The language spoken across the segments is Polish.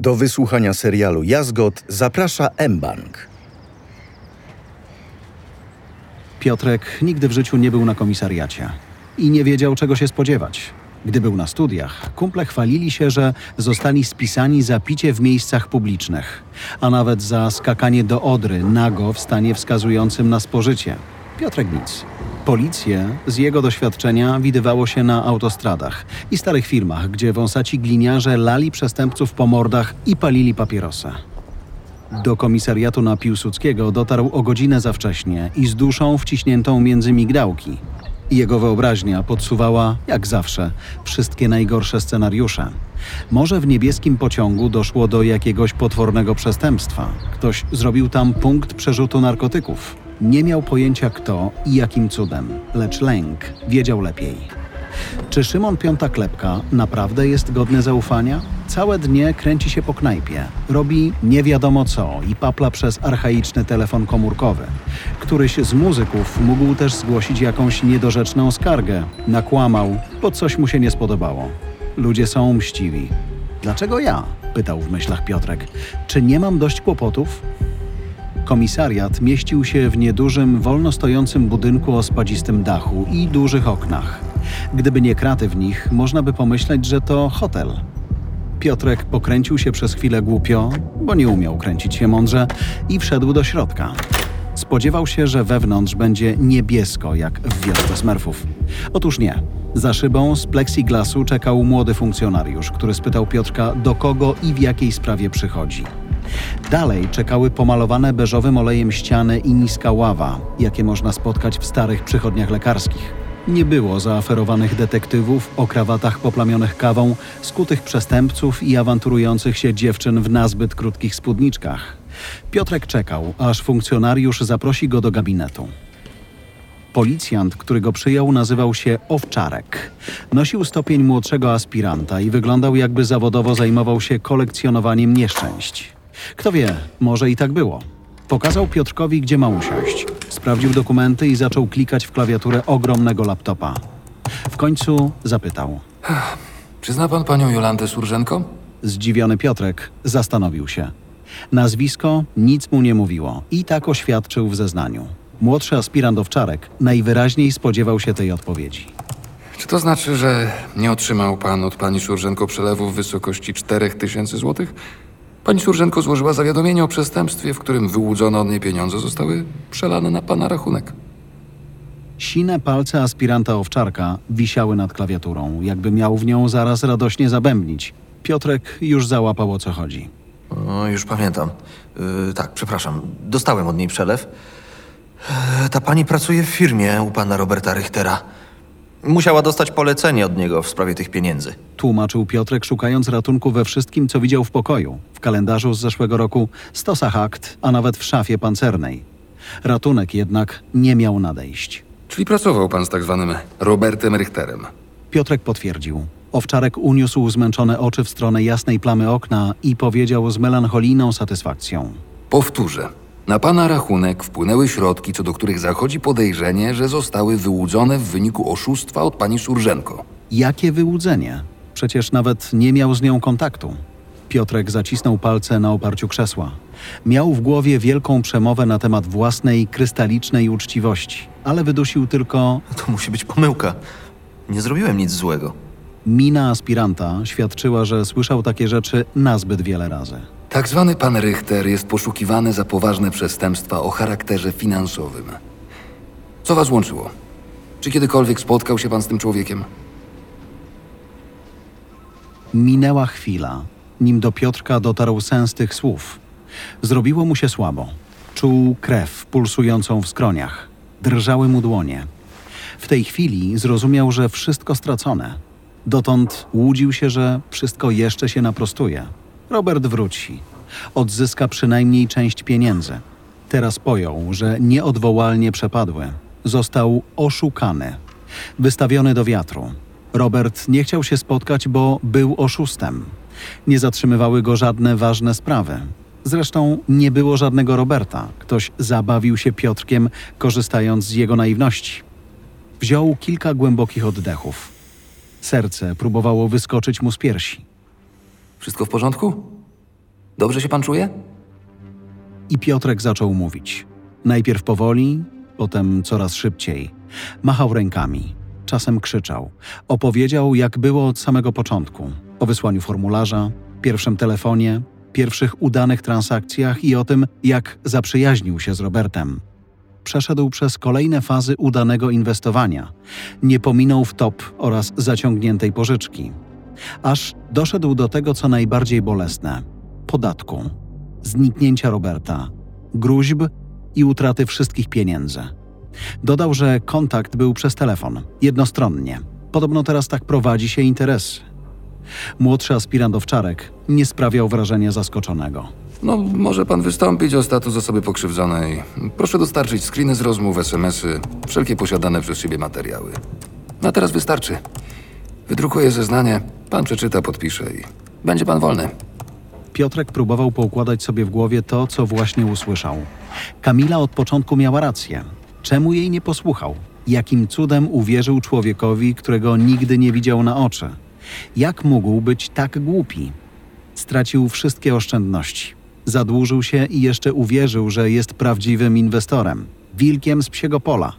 Do wysłuchania serialu Jazgot zaprasza mBank. Piotrek nigdy w życiu nie był na komisariacie i nie wiedział, czego się spodziewać. Gdy był na studiach, kumple chwalili się, że zostali spisani za picie w miejscach publicznych, a nawet za skakanie do odry nago w stanie wskazującym na spożycie. Piotrek nic. Policję z jego doświadczenia widywało się na autostradach i starych firmach, gdzie wąsaci gliniarze lali przestępców po mordach i palili papierosa. Do komisariatu na Piłsudskiego dotarł o godzinę za wcześnie i z duszą wciśniętą między migdałki. Jego wyobraźnia podsuwała, jak zawsze, wszystkie najgorsze scenariusze. Może w niebieskim pociągu doszło do jakiegoś potwornego przestępstwa. Ktoś zrobił tam punkt przerzutu narkotyków. Nie miał pojęcia kto i jakim cudem, lecz lęk wiedział lepiej. Czy Szymon Piąta Klepka naprawdę jest godny zaufania? Całe dnie kręci się po knajpie, robi nie wiadomo co i papla przez archaiczny telefon komórkowy. Któryś z muzyków mógł też zgłosić jakąś niedorzeczną skargę. Nakłamał, bo coś mu się nie spodobało. Ludzie są mściwi. Dlaczego ja? pytał w myślach Piotrek. Czy nie mam dość kłopotów? Komisariat mieścił się w niedużym, wolno stojącym budynku o spadzistym dachu i dużych oknach. Gdyby nie kraty w nich, można by pomyśleć, że to hotel. Piotrek pokręcił się przez chwilę głupio, bo nie umiał kręcić się mądrze i wszedł do środka. Spodziewał się, że wewnątrz będzie niebiesko, jak w wiosce Smurfów. Otóż nie. Za szybą z plexiglasu czekał młody funkcjonariusz, który spytał Piotrka, do kogo i w jakiej sprawie przychodzi. Dalej czekały pomalowane beżowym olejem ściany i niska ława, jakie można spotkać w starych przychodniach lekarskich. Nie było zaaferowanych detektywów o krawatach poplamionych kawą, skutych przestępców i awanturujących się dziewczyn w nazbyt krótkich spódniczkach. Piotrek czekał, aż funkcjonariusz zaprosi go do gabinetu. Policjant, który go przyjął, nazywał się Owczarek. Nosił stopień młodszego aspiranta i wyglądał, jakby zawodowo zajmował się kolekcjonowaniem nieszczęść. Kto wie, może i tak było. Pokazał Piotrkowi, gdzie ma usiąść. Sprawdził dokumenty i zaczął klikać w klawiaturę ogromnego laptopa. W końcu zapytał. Czy zna pan panią Jolantę Surżenko? Zdziwiony Piotrek zastanowił się. Nazwisko nic mu nie mówiło i tak oświadczył w zeznaniu. Młodszy aspirant Owczarek najwyraźniej spodziewał się tej odpowiedzi. Czy to znaczy, że nie otrzymał pan od pani Surżenko przelewu w wysokości 4000 złotych? Pani Surżenko złożyła zawiadomienie o przestępstwie, w którym wyłudzone od niej pieniądze zostały przelane na pana rachunek. Sine palce aspiranta Owczarka wisiały nad klawiaturą, jakby miał w nią zaraz radośnie zabębnić. Piotrek już załapał o co chodzi. O, już pamiętam. Yy, tak, przepraszam. Dostałem od niej przelew. Yy, ta pani pracuje w firmie u pana Roberta Richtera. Musiała dostać polecenie od niego w sprawie tych pieniędzy. Tłumaczył Piotrek, szukając ratunku we wszystkim, co widział w pokoju. W kalendarzu z zeszłego roku, stosach akt, a nawet w szafie pancernej. Ratunek jednak nie miał nadejść. Czyli pracował pan z tak zwanym Robertem Richterem. Piotrek potwierdził. Owczarek uniósł zmęczone oczy w stronę jasnej plamy okna i powiedział z melancholijną satysfakcją. Powtórzę. Na pana rachunek wpłynęły środki, co do których zachodzi podejrzenie, że zostały wyłudzone w wyniku oszustwa od pani Surżenko. Jakie wyłudzenie? Przecież nawet nie miał z nią kontaktu. Piotrek zacisnął palce na oparciu krzesła. Miał w głowie wielką przemowę na temat własnej krystalicznej uczciwości, ale wydusił tylko To musi być pomyłka. Nie zrobiłem nic złego. mina aspiranta świadczyła, że słyszał takie rzeczy nazbyt wiele razy. Tak zwany pan Richter jest poszukiwany za poważne przestępstwa o charakterze finansowym. Co was łączyło? Czy kiedykolwiek spotkał się pan z tym człowiekiem? Minęła chwila, nim do Piotrka dotarł sens tych słów. Zrobiło mu się słabo. Czuł krew pulsującą w skroniach. Drżały mu dłonie. W tej chwili zrozumiał, że wszystko stracone. Dotąd łudził się, że wszystko jeszcze się naprostuje. Robert wróci. Odzyska przynajmniej część pieniędzy. Teraz pojął, że nieodwołalnie przepadły. Został oszukany. Wystawiony do wiatru. Robert nie chciał się spotkać, bo był oszustem. Nie zatrzymywały go żadne ważne sprawy. Zresztą nie było żadnego Roberta. Ktoś zabawił się Piotrkiem, korzystając z jego naiwności. Wziął kilka głębokich oddechów. Serce próbowało wyskoczyć mu z piersi. Wszystko w porządku? Dobrze się pan czuje? I Piotrek zaczął mówić. Najpierw powoli, potem coraz szybciej. Machał rękami, czasem krzyczał. Opowiedział, jak było od samego początku: o wysłaniu formularza, pierwszym telefonie, pierwszych udanych transakcjach i o tym, jak zaprzyjaźnił się z Robertem. Przeszedł przez kolejne fazy udanego inwestowania. Nie pominął wtop oraz zaciągniętej pożyczki. Aż doszedł do tego, co najbardziej bolesne podatku, zniknięcia Roberta, gruźb i utraty wszystkich pieniędzy. Dodał, że kontakt był przez telefon, jednostronnie. Podobno teraz tak prowadzi się interesy. Młodszy aspirant owczarek nie sprawiał wrażenia zaskoczonego. No, może pan wystąpić o status osoby pokrzywdzonej. Proszę dostarczyć screeny z rozmów, SMS-y, wszelkie posiadane przez siebie materiały. A teraz wystarczy. Wydrukuję zeznanie, pan przeczyta, podpisze i będzie pan wolny. Piotrek próbował poukładać sobie w głowie to, co właśnie usłyszał. Kamila od początku miała rację. Czemu jej nie posłuchał? Jakim cudem uwierzył człowiekowi, którego nigdy nie widział na oczy? Jak mógł być tak głupi? Stracił wszystkie oszczędności. Zadłużył się i jeszcze uwierzył, że jest prawdziwym inwestorem, wilkiem z psiego pola.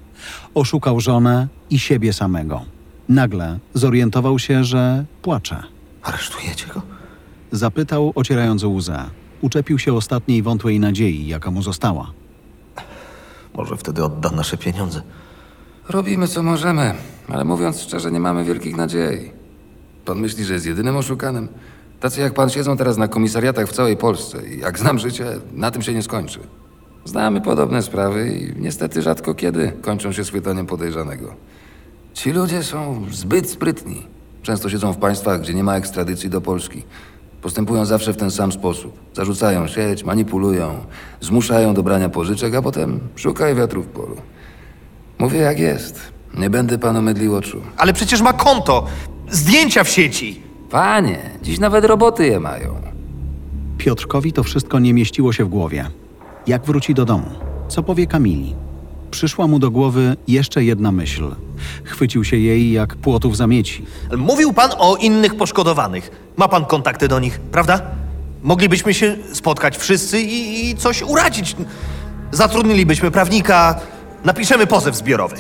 Oszukał żonę i siebie samego. Nagle zorientował się, że płacze. Aresztujecie go? Zapytał, ocierając łzę. Uczepił się ostatniej wątłej nadziei, jaka mu została. Może wtedy odda nasze pieniądze. Robimy co możemy, ale mówiąc szczerze, nie mamy wielkich nadziei. Pan myśli, że jest jedynym oszukanym? Tacy jak pan siedzą teraz na komisariatach w całej Polsce i jak znam życie, na tym się nie skończy. Znamy podobne sprawy i niestety rzadko kiedy kończą się schwytaniem podejrzanego. Ci ludzie są zbyt sprytni. Często siedzą w państwach, gdzie nie ma ekstradycji do Polski. Postępują zawsze w ten sam sposób. Zarzucają sieć, manipulują, zmuszają do brania pożyczek, a potem szukaj wiatru w polu. Mówię jak jest. Nie będę panu mydlił oczu. Ale przecież ma konto! Zdjęcia w sieci! Panie, dziś nawet roboty je mają. Piotrkowi to wszystko nie mieściło się w głowie. Jak wróci do domu? Co powie Kamili? Przyszła mu do głowy jeszcze jedna myśl. Chwycił się jej jak płotów zamieci. Mówił pan o innych poszkodowanych. Ma pan kontakty do nich, prawda? Moglibyśmy się spotkać wszyscy i, i coś uradzić. Zatrudnilibyśmy prawnika, napiszemy pozew zbiorowy.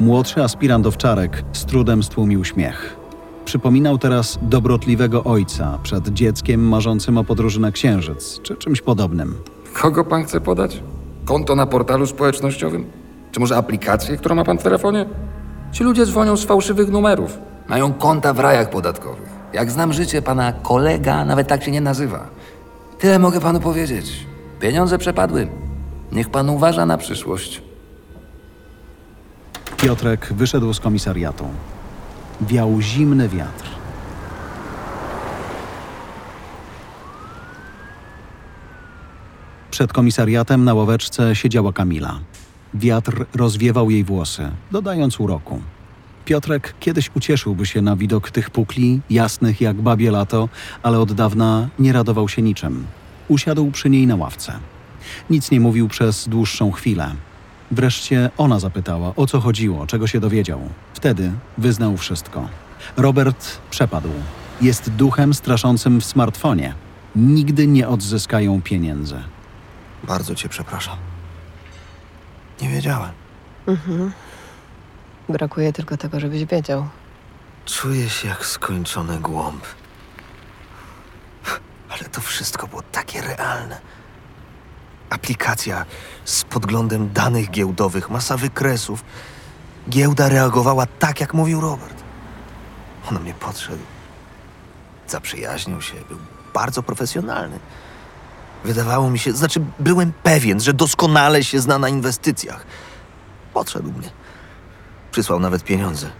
Młodszy aspirant owczarek z trudem stłumił śmiech. Przypominał teraz dobrotliwego ojca przed dzieckiem marzącym o podróży na księżyc, czy czymś podobnym. Kogo pan chce podać? Konto na portalu społecznościowym? Czy może aplikację, którą ma pan w telefonie? Ci ludzie dzwonią z fałszywych numerów. Mają konta w rajach podatkowych. Jak znam życie, pana kolega nawet tak się nie nazywa. Tyle mogę panu powiedzieć. Pieniądze przepadły. Niech pan uważa na przyszłość. Piotrek wyszedł z komisariatu. Wiał zimny wiatr. Przed komisariatem na ławeczce siedziała Kamila. Wiatr rozwiewał jej włosy, dodając uroku. Piotrek kiedyś ucieszyłby się na widok tych pukli, jasnych jak babie lato, ale od dawna nie radował się niczym. Usiadł przy niej na ławce. Nic nie mówił przez dłuższą chwilę. Wreszcie ona zapytała, o co chodziło, czego się dowiedział. Wtedy wyznał wszystko. Robert przepadł. Jest duchem straszącym w smartfonie. Nigdy nie odzyskają pieniędzy. Bardzo cię przepraszam. Nie wiedziałem. Brakuje tylko tego, żebyś wiedział. Czuję się jak skończony głąb. Ale to wszystko było takie realne. Aplikacja z podglądem danych giełdowych, masa wykresów. Giełda reagowała tak, jak mówił Robert. On mnie podszedł. Zaprzyjaźnił się, był bardzo profesjonalny. Wydawało mi się, znaczy byłem pewien, że doskonale się zna na inwestycjach. Podszedł mnie. Przysłał nawet pieniądze.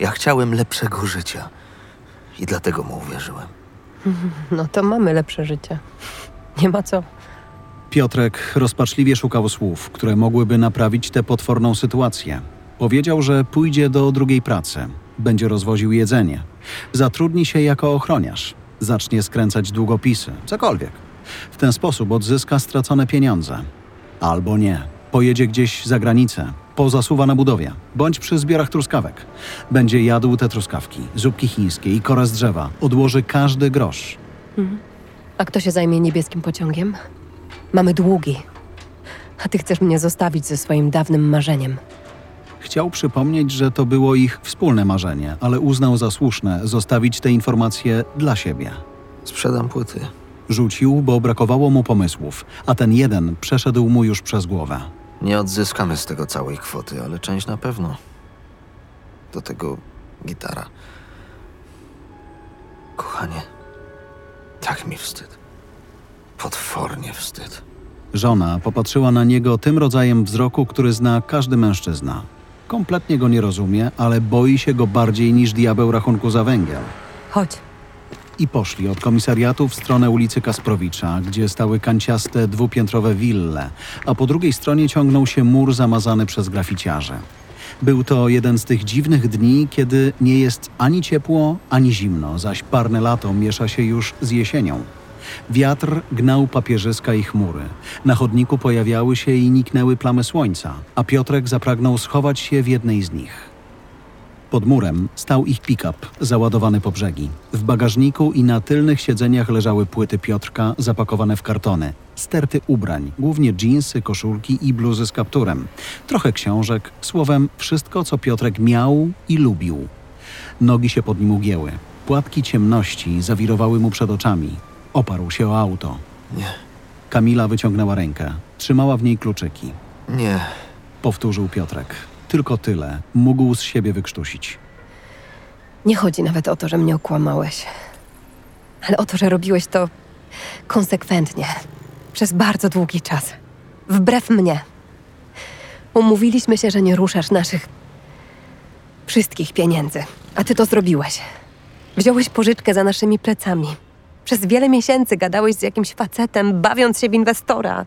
Ja chciałem lepszego życia i dlatego mu uwierzyłem. No to mamy lepsze życie. Nie ma co. Piotrek rozpaczliwie szukał słów, które mogłyby naprawić tę potworną sytuację. Powiedział, że pójdzie do drugiej pracy, będzie rozwoził jedzenie, zatrudni się jako ochroniarz, zacznie skręcać długopisy, cokolwiek. W ten sposób odzyska stracone pieniądze. Albo nie, pojedzie gdzieś za granicę, Pozasuwa na budowie, bądź przy zbiorach truskawek. Będzie jadł te truskawki, zupki chińskie i korę z drzewa. Odłoży każdy grosz. A kto się zajmie niebieskim pociągiem? Mamy długi. A ty chcesz mnie zostawić ze swoim dawnym marzeniem. Chciał przypomnieć, że to było ich wspólne marzenie, ale uznał za słuszne zostawić te informacje dla siebie. Sprzedam płyty. Rzucił, bo brakowało mu pomysłów, a ten jeden przeszedł mu już przez głowę. Nie odzyskamy z tego całej kwoty, ale część na pewno. Do tego gitara. Kochanie, tak mi wstyd. Potwornie wstyd. Żona popatrzyła na niego tym rodzajem wzroku, który zna każdy mężczyzna. Kompletnie go nie rozumie, ale boi się go bardziej niż diabeł rachunku za węgiel. Chodź. I poszli od komisariatu w stronę ulicy Kasprowicza, gdzie stały kanciaste dwupiętrowe wille, a po drugiej stronie ciągnął się mur zamazany przez graficiarzy. Był to jeden z tych dziwnych dni, kiedy nie jest ani ciepło, ani zimno, zaś parne lato miesza się już z jesienią. Wiatr gnał papierzyska i chmury. Na chodniku pojawiały się i niknęły plamy słońca, a Piotrek zapragnął schować się w jednej z nich. Pod murem stał ich pick-up, załadowany po brzegi. W bagażniku i na tylnych siedzeniach leżały płyty Piotrka zapakowane w kartony, sterty ubrań, głównie dżinsy, koszulki i bluzy z kapturem, trochę książek, słowem wszystko, co Piotrek miał i lubił. Nogi się pod nim ugięły, płatki ciemności zawirowały mu przed oczami. Oparł się o auto. Nie, Kamila wyciągnęła rękę, trzymała w niej kluczyki. nie. Powtórzył Piotrek. Tylko tyle mógł z siebie wykrztusić. Nie chodzi nawet o to, że mnie okłamałeś. Ale o to, że robiłeś to konsekwentnie. Przez bardzo długi czas. Wbrew mnie. Umówiliśmy się, że nie ruszasz naszych wszystkich pieniędzy. A ty to zrobiłeś. Wziąłeś pożyczkę za naszymi plecami. Przez wiele miesięcy gadałeś z jakimś facetem, bawiąc się w inwestora.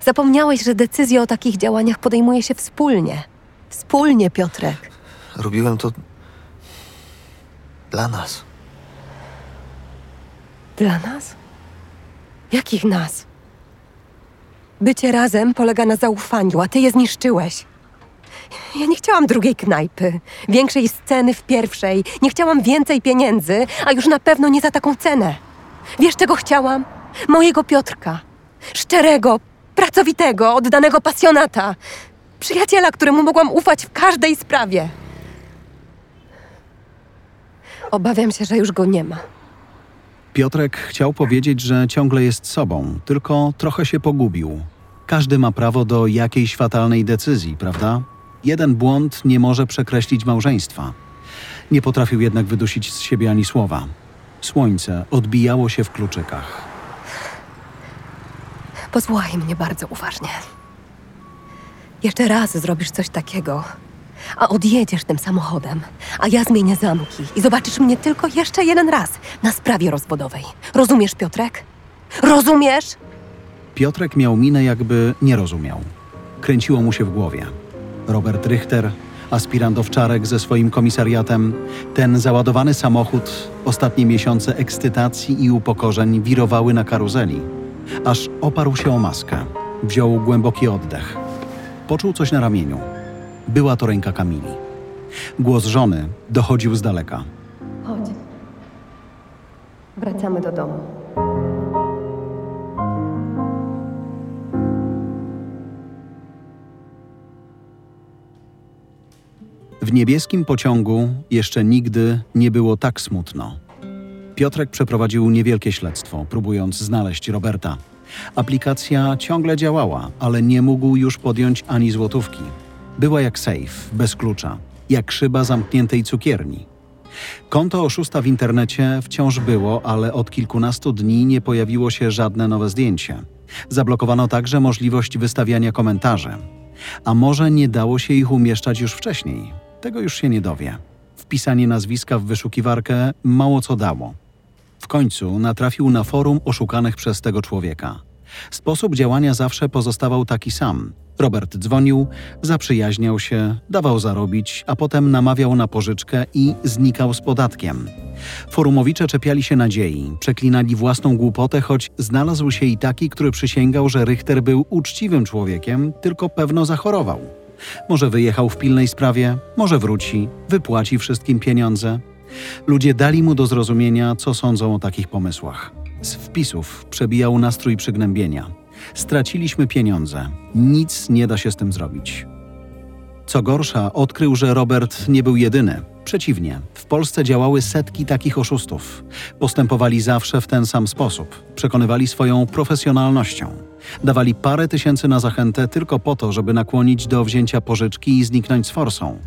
Zapomniałeś, że decyzje o takich działaniach podejmuje się wspólnie. Wspólnie, Piotrek. Robiłem to dla nas. Dla nas? Jakich nas? Bycie razem polega na zaufaniu, a ty je zniszczyłeś. Ja nie chciałam drugiej knajpy, większej sceny w pierwszej. Nie chciałam więcej pieniędzy, a już na pewno nie za taką cenę. Wiesz, czego chciałam? Mojego Piotrka. Szczerego, pracowitego, oddanego pasjonata. Przyjaciela, któremu mogłam ufać w każdej sprawie. Obawiam się, że już go nie ma. Piotrek chciał powiedzieć, że ciągle jest sobą, tylko trochę się pogubił. Każdy ma prawo do jakiejś fatalnej decyzji, prawda? Jeden błąd nie może przekreślić małżeństwa. Nie potrafił jednak wydusić z siebie ani słowa. Słońce odbijało się w kluczykach. Posłuchaj mnie bardzo uważnie. Jeszcze raz zrobisz coś takiego, a odjedziesz tym samochodem, a ja zmienię zamki i zobaczysz mnie tylko jeszcze jeden raz na sprawie rozwodowej. Rozumiesz, Piotrek? Rozumiesz? Piotrek miał minę, jakby nie rozumiał. Kręciło mu się w głowie. Robert Richter, aspirant owczarek ze swoim komisariatem, ten załadowany samochód, ostatnie miesiące ekscytacji i upokorzeń wirowały na karuzeli. Aż oparł się o maskę. Wziął głęboki oddech. Poczuł coś na ramieniu. Była to ręka Kamili. Głos żony dochodził z daleka. Chodź. Wracamy do domu. W niebieskim pociągu jeszcze nigdy nie było tak smutno. Piotrek przeprowadził niewielkie śledztwo, próbując znaleźć Roberta. Aplikacja ciągle działała, ale nie mógł już podjąć ani złotówki. Była jak safe, bez klucza, jak szyba zamkniętej cukierni. Konto oszusta w internecie wciąż było, ale od kilkunastu dni nie pojawiło się żadne nowe zdjęcie. Zablokowano także możliwość wystawiania komentarzy. A może nie dało się ich umieszczać już wcześniej? Tego już się nie dowie. Wpisanie nazwiska w wyszukiwarkę mało co dało. W końcu natrafił na forum oszukanych przez tego człowieka. Sposób działania zawsze pozostawał taki sam. Robert dzwonił, zaprzyjaźniał się, dawał zarobić, a potem namawiał na pożyczkę i znikał z podatkiem. Forumowicze czepiali się nadziei, przeklinali własną głupotę, choć znalazł się i taki, który przysięgał, że Richter był uczciwym człowiekiem, tylko pewno zachorował. Może wyjechał w pilnej sprawie, może wróci, wypłaci wszystkim pieniądze. Ludzie dali mu do zrozumienia, co sądzą o takich pomysłach. Z wpisów przebijał nastrój przygnębienia. Straciliśmy pieniądze. Nic nie da się z tym zrobić. Co gorsza, odkrył, że Robert nie był jedyny. Przeciwnie, w Polsce działały setki takich oszustów. Postępowali zawsze w ten sam sposób. Przekonywali swoją profesjonalnością. Dawali parę tysięcy na zachętę tylko po to, żeby nakłonić do wzięcia pożyczki i zniknąć z forsą.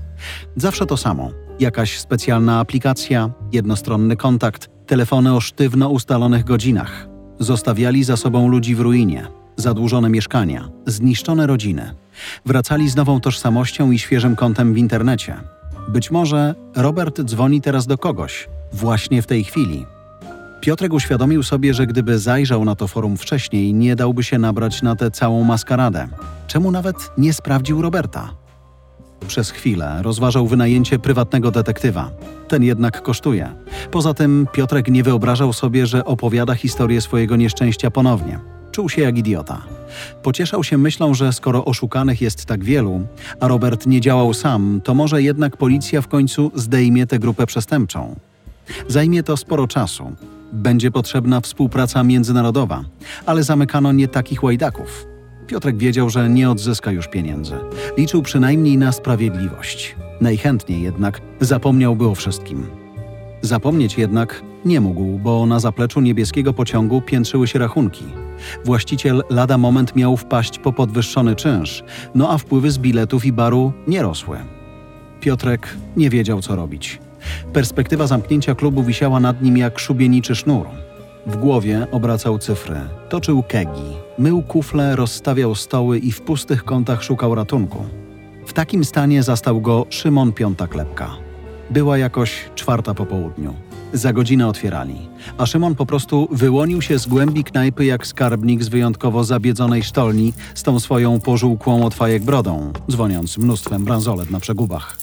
Zawsze to samo. Jakaś specjalna aplikacja, jednostronny kontakt, telefony o sztywno ustalonych godzinach. Zostawiali za sobą ludzi w ruinie, zadłużone mieszkania, zniszczone rodziny. Wracali z nową tożsamością i świeżym kontem w internecie. Być może Robert dzwoni teraz do kogoś, właśnie w tej chwili. Piotrek uświadomił sobie, że gdyby zajrzał na to forum wcześniej, nie dałby się nabrać na tę całą maskaradę. Czemu nawet nie sprawdził Roberta? Przez chwilę rozważał wynajęcie prywatnego detektywa. Ten jednak kosztuje. Poza tym Piotrek nie wyobrażał sobie, że opowiada historię swojego nieszczęścia ponownie. Czuł się jak idiota. Pocieszał się myślą, że skoro oszukanych jest tak wielu, a Robert nie działał sam, to może jednak policja w końcu zdejmie tę grupę przestępczą. Zajmie to sporo czasu. Będzie potrzebna współpraca międzynarodowa, ale zamykano nie takich łajdaków. Piotrek wiedział, że nie odzyska już pieniędzy. Liczył przynajmniej na sprawiedliwość. Najchętniej jednak zapomniałby o wszystkim. Zapomnieć jednak nie mógł, bo na zapleczu niebieskiego pociągu piętrzyły się rachunki. Właściciel lada moment miał wpaść po podwyższony czynsz, no a wpływy z biletów i baru nie rosły. Piotrek nie wiedział, co robić. Perspektywa zamknięcia klubu wisiała nad nim jak szubieniczy sznur. W głowie obracał cyfry, toczył kegi, mył kufle, rozstawiał stoły i w pustych kątach szukał ratunku. W takim stanie zastał go Szymon Piąta Klepka. Była jakoś czwarta po południu. Za godzinę otwierali, a Szymon po prostu wyłonił się z głębi knajpy jak skarbnik z wyjątkowo zabiedzonej sztolni z tą swoją pożółkłą od fajek brodą, dzwoniąc mnóstwem bransolet na przegubach.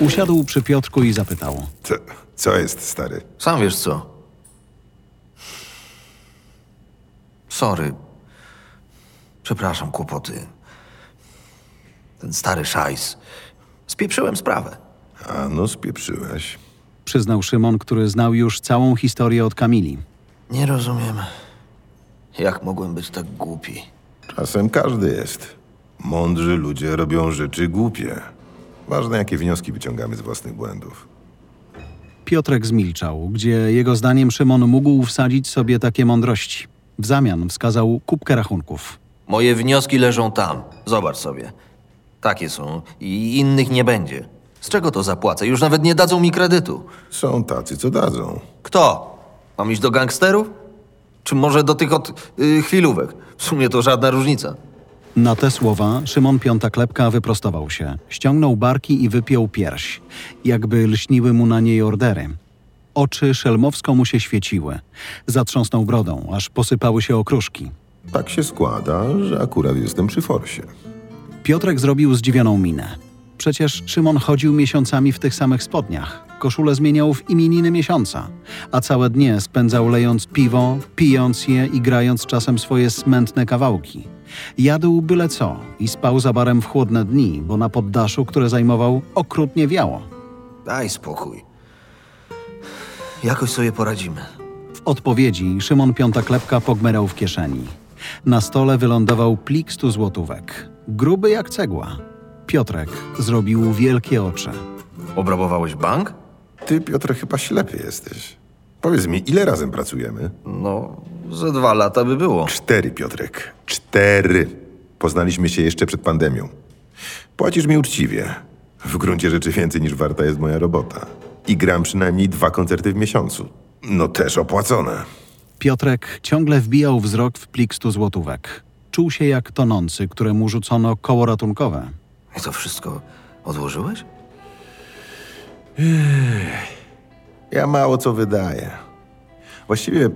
Usiadł przy Piotrku i zapytał. Co, co jest, stary? Sam wiesz co. Sorry. Przepraszam, kłopoty. Ten stary szajs. Spieprzyłem sprawę. A no, spieprzyłeś. Przyznał Szymon, który znał już całą historię od Kamili. Nie rozumiem, jak mogłem być tak głupi. Czasem każdy jest. Mądrzy ludzie robią rzeczy głupie. Ważne, jakie wnioski wyciągamy z własnych błędów. Piotrek zmilczał, gdzie jego zdaniem Szymon mógł wsadzić sobie takie mądrości. W zamian wskazał kubkę rachunków. Moje wnioski leżą tam. Zobacz sobie. Takie są i innych nie będzie. Z czego to zapłacę? Już nawet nie dadzą mi kredytu. Są tacy, co dadzą. Kto? Mam iść do gangsterów? Czy może do tych od y, chwilówek? W sumie to żadna różnica. Na te słowa Szymon Piąta Klepka wyprostował się, ściągnął barki i wypiął pierś, jakby lśniły mu na niej ordery. Oczy szelmowsko mu się świeciły. Zatrząsnął brodą, aż posypały się okruszki. Tak się składa, że akurat jestem przy forsie. Piotrek zrobił zdziwioną minę. Przecież Szymon chodził miesiącami w tych samych spodniach. Koszulę zmieniał w imieniny miesiąca, a całe dnie spędzał lejąc piwo, pijąc je i grając czasem swoje smętne kawałki. Jadł byle co i spał za barem w chłodne dni, bo na poddaszu, które zajmował, okrutnie wiało. Daj spokój. Jakoś sobie poradzimy. W odpowiedzi Szymon Piąta Klepka pogmerał w kieszeni. Na stole wylądował plik stu złotówek. Gruby jak cegła. Piotrek zrobił wielkie oczy. Obrabowałeś bank? Ty, Piotr, chyba ślepy jesteś. Powiedz mi, ile razem pracujemy? No, ze dwa lata by było. Cztery, Piotrek. Cztery. Poznaliśmy się jeszcze przed pandemią. Płacisz mi uczciwie. W gruncie rzeczy więcej niż warta jest moja robota. I gram przynajmniej dwa koncerty w miesiącu. No też opłacone. Piotrek ciągle wbijał wzrok w plik stu złotówek. Czuł się jak tonący, któremu rzucono koło ratunkowe. I to wszystko odłożyłeś? Ja mało co wydaję. Właściwie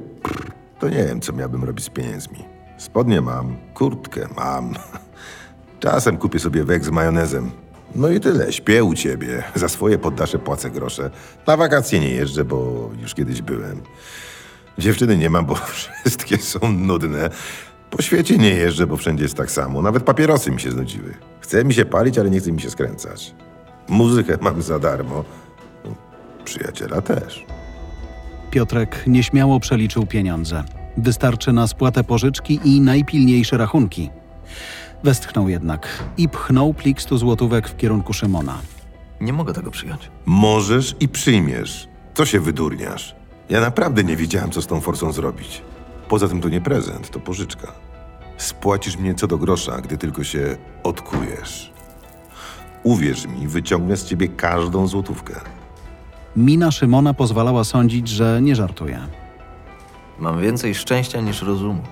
to nie wiem, co miałbym robić z pieniędzmi. Spodnie mam, kurtkę mam. Czasem kupię sobie wek z majonezem. No i tyle. Śpię u ciebie. Za swoje poddasze płacę grosze. Na wakacje nie jeżdżę, bo już kiedyś byłem. Dziewczyny nie mam, bo wszystkie są nudne. Po świecie nie jeżdżę, bo wszędzie jest tak samo. Nawet papierosy mi się znudziły. Chce mi się palić, ale nie chce mi się skręcać. Muzykę mam za darmo. No, Przyjaciela też. Piotrek nieśmiało przeliczył pieniądze. Wystarczy na spłatę pożyczki i najpilniejsze rachunki. Westchnął jednak i pchnął plik stu złotówek w kierunku Szymona. Nie mogę tego przyjąć. Możesz i przyjmiesz. Co się wydurniasz? Ja naprawdę nie wiedziałem, co z tą forsą zrobić. Poza tym to nie prezent, to pożyczka. Spłacisz mnie co do grosza, gdy tylko się odkujesz. Uwierz mi, wyciągnę z ciebie każdą złotówkę. Mina Szymona pozwalała sądzić, że nie żartuje. Mam więcej szczęścia niż rozumu.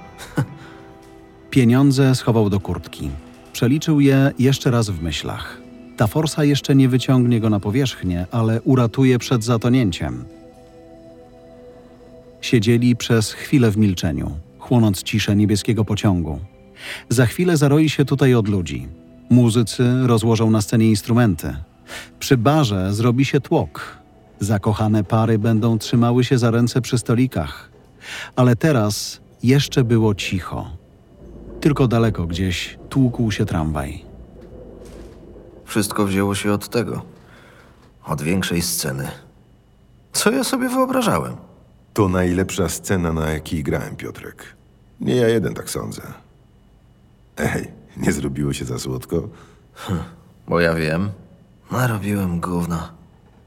Pieniądze schował do kurtki. Przeliczył je jeszcze raz w myślach. Ta forsa jeszcze nie wyciągnie go na powierzchnię, ale uratuje przed zatonięciem. Siedzieli przez chwilę w milczeniu, chłonąc ciszę niebieskiego pociągu. Za chwilę zaroi się tutaj od ludzi. Muzycy rozłożą na scenie instrumenty. Przy barze zrobi się tłok. Zakochane pary będą trzymały się za ręce przy stolikach. Ale teraz jeszcze było cicho. Tylko daleko gdzieś tłukł się tramwaj. Wszystko wzięło się od tego. Od większej sceny. Co ja sobie wyobrażałem? To najlepsza scena, na jakiej grałem, Piotrek. Nie ja jeden tak sądzę. Ej, nie zrobiło się za słodko? Bo ja wiem. Narobiłem gówna.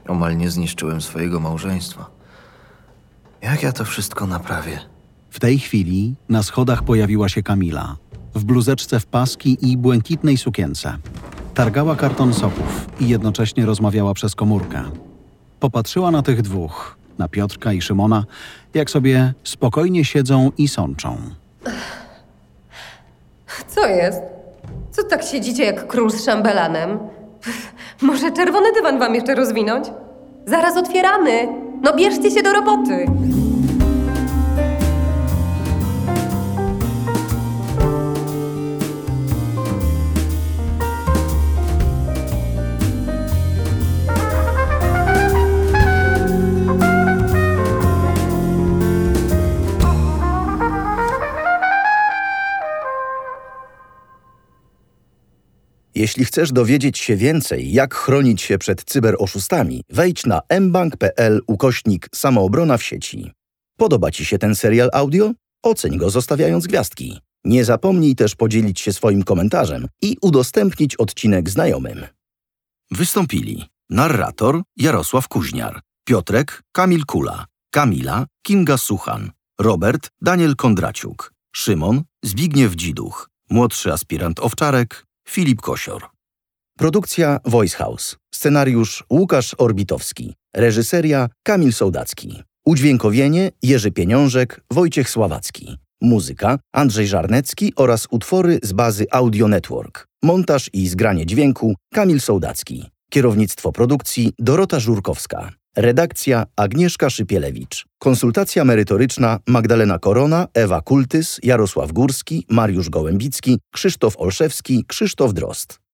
Omal nie zniszczyłem swojego małżeństwa. Jak ja to wszystko naprawię? W tej chwili na schodach pojawiła się Kamila. W bluzeczce w paski i błękitnej sukience. Targała karton soków i jednocześnie rozmawiała przez komórkę. Popatrzyła na tych dwóch, na Piotrka i Szymona, jak sobie spokojnie siedzą i sączą. Co jest? Co tak siedzicie jak król z szambelanem? Może czerwony dywan wam jeszcze rozwinąć? Zaraz otwieramy! No bierzcie się do roboty! Jeśli chcesz dowiedzieć się więcej, jak chronić się przed cyberoszustami, wejdź na mbank.pl ukośnik samoobrona w sieci. Podoba Ci się ten serial audio? Oceń go zostawiając gwiazdki. Nie zapomnij też podzielić się swoim komentarzem i udostępnić odcinek znajomym. Wystąpili narrator Jarosław Kuźniar, Piotrek Kamil Kula, Kamila Kinga Suchan, Robert Daniel Kondraciuk, Szymon Zbigniew Dziduch, młodszy aspirant Owczarek Filip Kosior. Produkcja Voice House. Scenariusz Łukasz Orbitowski. Reżyseria Kamil Sołdacki. Udźwiękowienie Jerzy Pieniążek, Wojciech Sławacki. Muzyka Andrzej Żarnecki oraz utwory z bazy Audio Network. Montaż i zgranie dźwięku Kamil Sołdacki. Kierownictwo produkcji Dorota Żurkowska. Redakcja Agnieszka Szypielewicz. Konsultacja merytoryczna Magdalena Korona, Ewa Kultys, Jarosław Górski, Mariusz Gołębicki, Krzysztof Olszewski, Krzysztof Drost.